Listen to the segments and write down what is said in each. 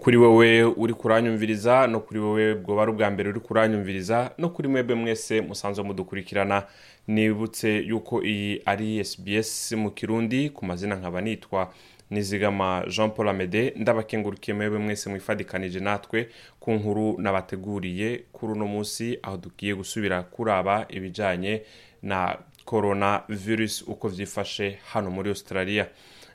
kuri wowe uri kuranyumviriza no kuri wowe bwoba ari ubwa mbere uri kuranyumviriza no kuri mwebwe mwese musanzwe mudukurikirana. Nibutse yuko iyi ari sbs mu kirundi ku mazina nkaba nitwa nizigama jean paul amede. Ndabakengurukiye mwebwe mwese mwifadikanije natwe ku nkuru nabateguriye kuri uno munsi aho tugiye gusubira kuraba ibijyanye na corona virus uko byifashe hano muri australia.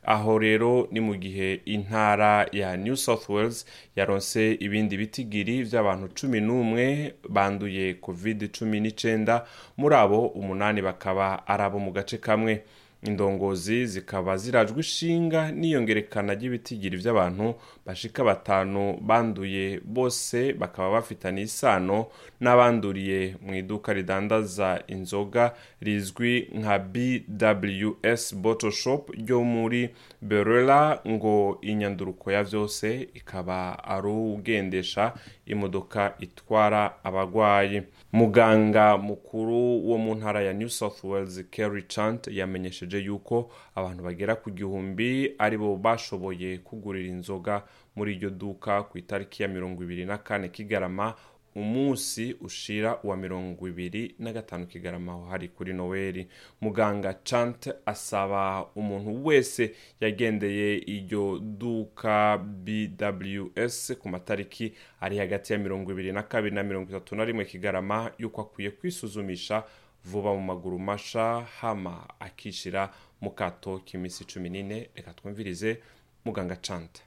Aho rero ni mu gihe intara ya new south wales yaronse ibindi bitigiri by'abantu cumi n'umwe banduye covid cumi n'icyenda muri abo umunani bakaba ari abo mu gace kamwe. Indongozi zikaba zirajwe ishinga n'iyongerekana ry'ibitigiri by'abantu bashika batanu banduye bose bakaba bafitanye isano n'abanduriye mu iduka ridandaza inzoga rizwi nka bws bottle shop ryo muri berera ngo inyanduruko ya byose ikaba ari ugendesha imodoka itwara abarwayi muganga mukuru wo mu ntara ya new south wales kerry chant yamenyesheje yuko abantu bagera ku gihumbi ari bo bashoboye kugurira inzoga muri iryo duka ku itariki ya mirongo ibiri na kane kigarama umunsi ushira uwa mirongo ibiri na gatanu kigarama aho hari kuri noweli muganga chant asaba umuntu wese yagendeye iryo duka bws ku matariki ari hagati ya mirongo ibiri na kabiri na mirongo itatu na rimwe kigarama yuko akwiye kwisuzumisha vuba mu maguru masha hama akishira mu kato k'iminsi cumi n'ine. Reka twumvirize muganga chant.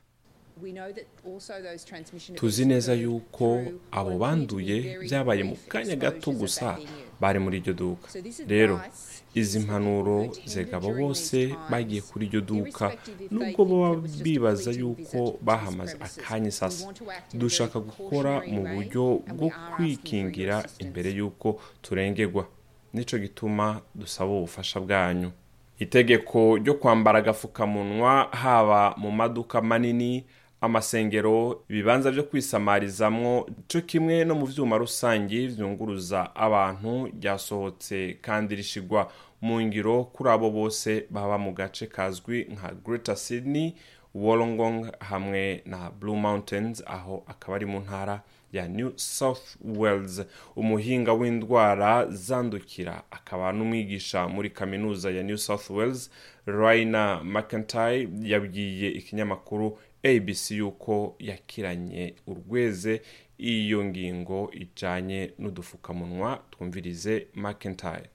Tuzi neza yuko abo banduye byabaye mu kanya gato gusa bari muri iryo duka. Rero izi mpanuro zegabo bose bagiye kuri iryo duka. Nubwo baba bibaza yuko bahamaze akanya sasa dushaka gukora mu buryo bwo kwikingira imbere y'uko turengerwa. Ni cyo gituma dusaba ubufasha bwanyu. Itegeko ryo kwambara agapfukamunwa haba mu maduka manini amasengero ibibanza byo kwisamarizamwo cyo kimwe no mu byuma rusange byunguruza abantu ryasohotse kandi rishigwa. Mu ngiro kuri abo bose baba mu gace kazwi nka Greater Sydney Wollongong hamwe na Blue Mountains aho akaba ari mu ntara ya New South Wales. Umuhinga w'indwara zandukira akaba n'umwigisha muri kaminuza ya New South Wales Raina McIntyre yabwiye ikinyamakuru abc yuko yakiranye urweze iyo ngingo ijanye n'udufukamunwa twumvirize McIntyre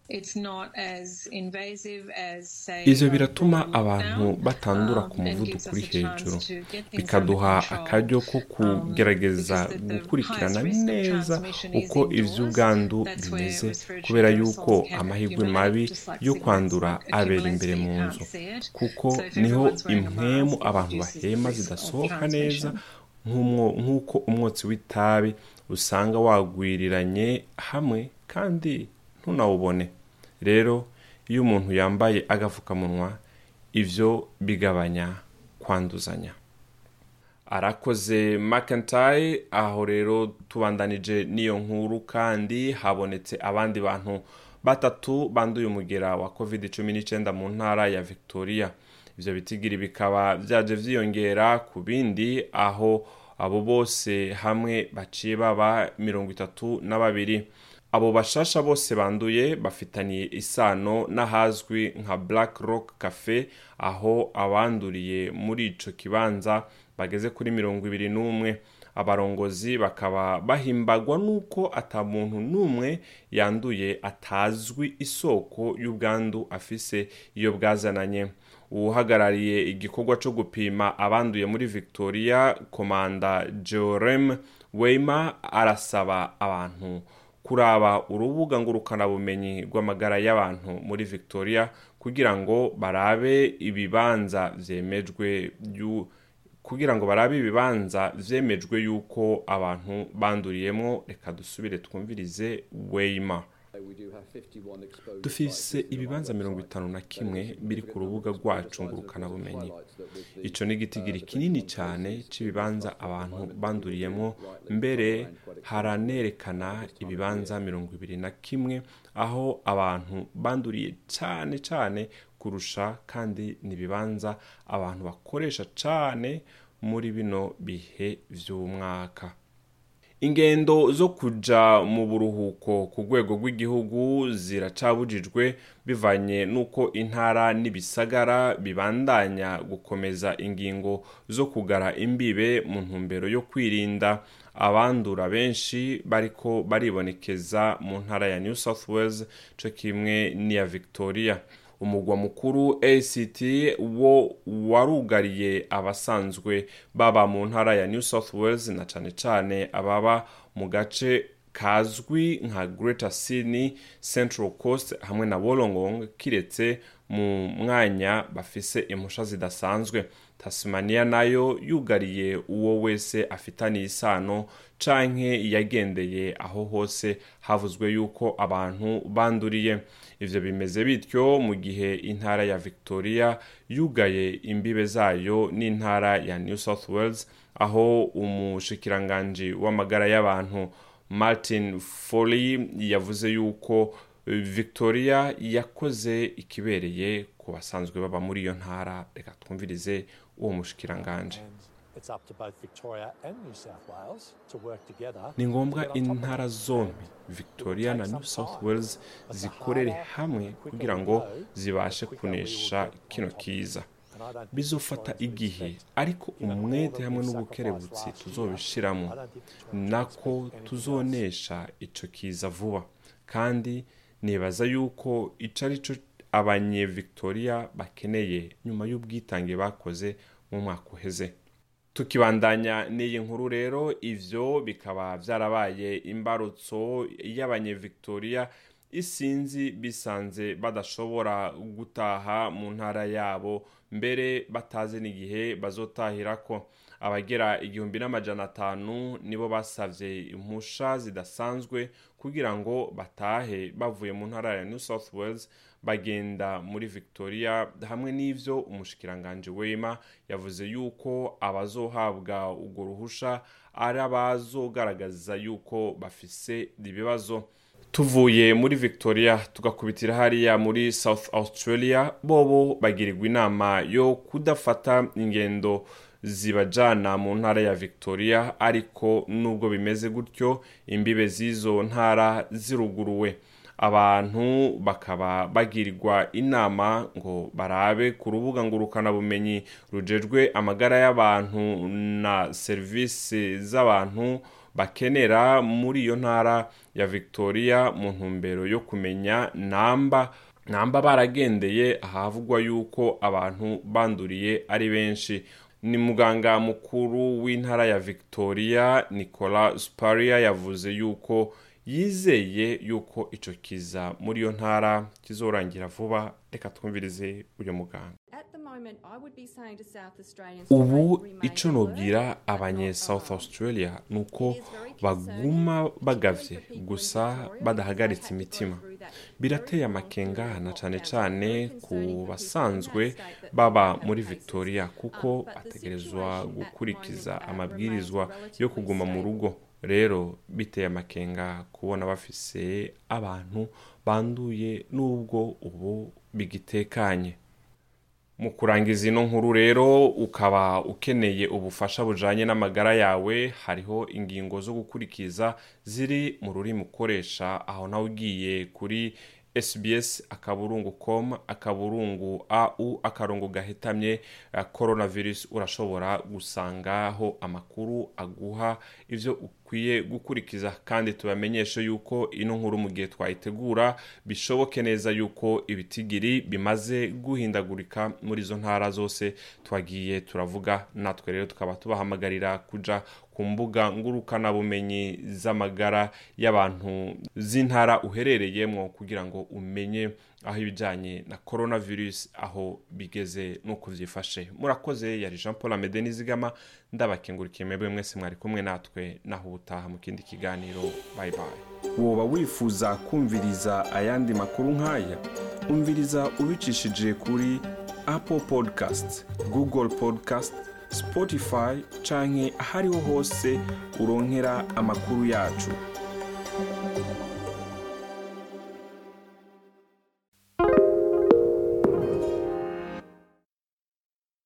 ivyo biratuma abantu batandura ku muvuduko uri hejuru. bikaduha akaryo ko kugerageza gukurikirana neza uko ivy'ubwandu bimeze kubera yuko amahirwe mabi yo kwandura abera imbere mu nzu. kuko ni ho impwemu abantu bahema zidasohoka neza nk'uko umwotsi w'itabi usanga wagwiriranye hamwe kandi ntunawubone. Rero iyo umuntu yambaye agapfukamunwa ibyo bigabanya kwanduzanya. Arakoze McIntyre aho rero tubandanije n'iyo nkuru kandi habonetse abandi bantu batatu banduye umugera wa covid cumi n'icyenda mu ntara ya victoria. Ibyo bitigiri bikaba byaje byiyongera ku bindi aho abo bose hamwe baciye baba mirongo itatu na babiri. Abo bashasha bose banduye bafitaniye isano n'ahazwi nka black rock cafe aho abanduriye muri ico kibanza bageze kuri mirongo ibiri n'umwe. Abarongozi bakaba bahimbagwa n'uko ata muntu n'umwe yanduye atazwi isoko y'ubwandu afise iyo bwazananye. Uhagarariye igikorwa cyo gupima abanduye muri victoria komanda jerem weima arasaba abantu kuraba urubuga ngurukanabumenyi rw'amagara y'abantu muri victoria kugira ngo barabe ibibanza byemejwe kugira ngo barabe ibibanza byemejwe yuko abantu banduriyemo reka dusubire twumvirize weima dufise ibibanza mirongo itanu na kimwe biri ku rubuga rwacu ngurukanabumenyi. Ico ni igitigiri kinini cyane c'ibibanza abantu banduriyemo. Mbere haranerekana ibibanza mirongo ibiri na kimwe aho abantu banduriye cyane cyane kurusha kandi ni ibibanza abantu bakoresha cyane muri bino bihe vy'umwaka. Ingendo zo kuja mu buruhuko ku rwego rw'igihugu ziracabujijwe bivanye n'uko intara n'ibisagara bibandanya gukomeza ingingo zo kugara imbibe mu ntumbero yo kwirinda. Abandura benshi bariko baribonekeza mu ntara ya new south wales co kimwe n'iya victoria. Umugwa mukuru act wo warugariye abasanzwe baba mu ntara ya new south wales na cane cane ababa mu gace kazwi nka greater sydney central coast hamwe na wollongong kiretse mu mwanya bafise impusha zidasanzwe. Tasmania na yo yugariye uwo wese afitaniye isano canke yagendeye aho hose havuzwe yuko abantu banduriye. Ivyo bimeze bityo mu gihe intara ya victoria yugaye imbibe zayo n'intara ya new south wales aho umushikiranganji w'amagara y'abantu martin foley yavuze yuko victoria yakoze ikibereye ku basanzwe baba muri iyo ntara. Reka twumvirize uwo mushikiranganje. Ni ngombwa intara zombi victoria na new south wales zikorere hamwe kugira ngo zibashe kunesha kino kiza. Bizofata igihe ariko umwete hamwe n'ubukerebutsi tuzobishiramo. Nako tuzonesha ico kiza vuba. Kandi nibaza yuko ico ari cyo abanye victoria bakeneye nyuma y'ubwitange bakoze mu mwaka uheze. Tukibandanya n'iyi nkuru rero ivyo bikaba vyarabaye imbarutso y'abanye victoria. Isinzi bisanze badashobora gutaha mu ntara yabo mbere batazi n'igihe bazotahirako. Abagera igihumbi n'amajana atanu nibo basavye impusha zidasanzwe kugira ngo batahe bavuye mu ntara ya new south wales bagenda muri victoria hamwe n'ivyo umushikiranganje wema yavuze yuko abazohabwa urwo ruhusha ari abazogaragaza yuko bafise ibibazo. Tuvuye muri victoria tugakubitira hariya muri south australia bobo bagirirwa inama yo kudafata ingendo zibajana mu ntara ya victoria ariko nubwo bimeze gutyo imbibe z'izo ntara ziruguruwe. Abantu bakaba bagirirwa inama ngo barabe ku rubuga ngurukanabumenyi rujejwe amagara y'abantu na serivisi z'abantu bakenera muri iyo ntara ya victoria mu ntumbero yo kumenya namba namba baragendeye ahavugwa yuko abantu banduriye ari benshi. Ni muganga mukuru w'intara ya victoria nicola sparia yavuze yuko yizeye yuko ico kiza muri iyo ntara kizorangira vuba. Reka twumvirize uyu muganga. Ubu ico nobwira abanye south australia ni uko baguma bagavye. gusa badahagaritse imitima. Birateye amakenga na cane cane ku basanzwe baba muri victoria kuko bategerezwa gukurikiza amabwirizwa yo kuguma mu rugo. Rero biteye amakenga kubona bafise abantu banduye n'ubwo ubu bigitekanye. Mu kurangiza ino nkuru rero ukaba ukeneye ubufasha bujanye n'amagara yawe hariho ingingo zo gukurikiza ziri mu rurimi ukoresha aho nawe ugiye kuri sbs akaburungu com akaburungu au akarongo gahetamye coronavirus urashobora gusangaho amakuru aguha ivyo ukwiye gukurikiza kandi tubamenyeshe yuko ino nkuru mu gihe twayitegura bishoboke neza yuko ibitigiri bimaze guhindagurika muri izo ntara zose twagiye turavuga. Natwe rero tukaba tubahamagarira kuja ku mbuga ngurukanabumenyi z'amagara y'abantu z'intara uherereyemo kugira ngo umenye aho ibijyanye na coronavirus aho bigeze n'uko byifashe. Murakoze yari jean paul amede nizigama. Ndabakengurikiye mwebwe mwese mwari kumwe natwe naho ubutaha mu kindi kiganiro. Bayi bayi woba wifuza kumviriza ayandi makuru nk'aya umviriza ubicishije kuri apple podcast google podcast spotify canke ahariho hose uronkera amakuru yacu.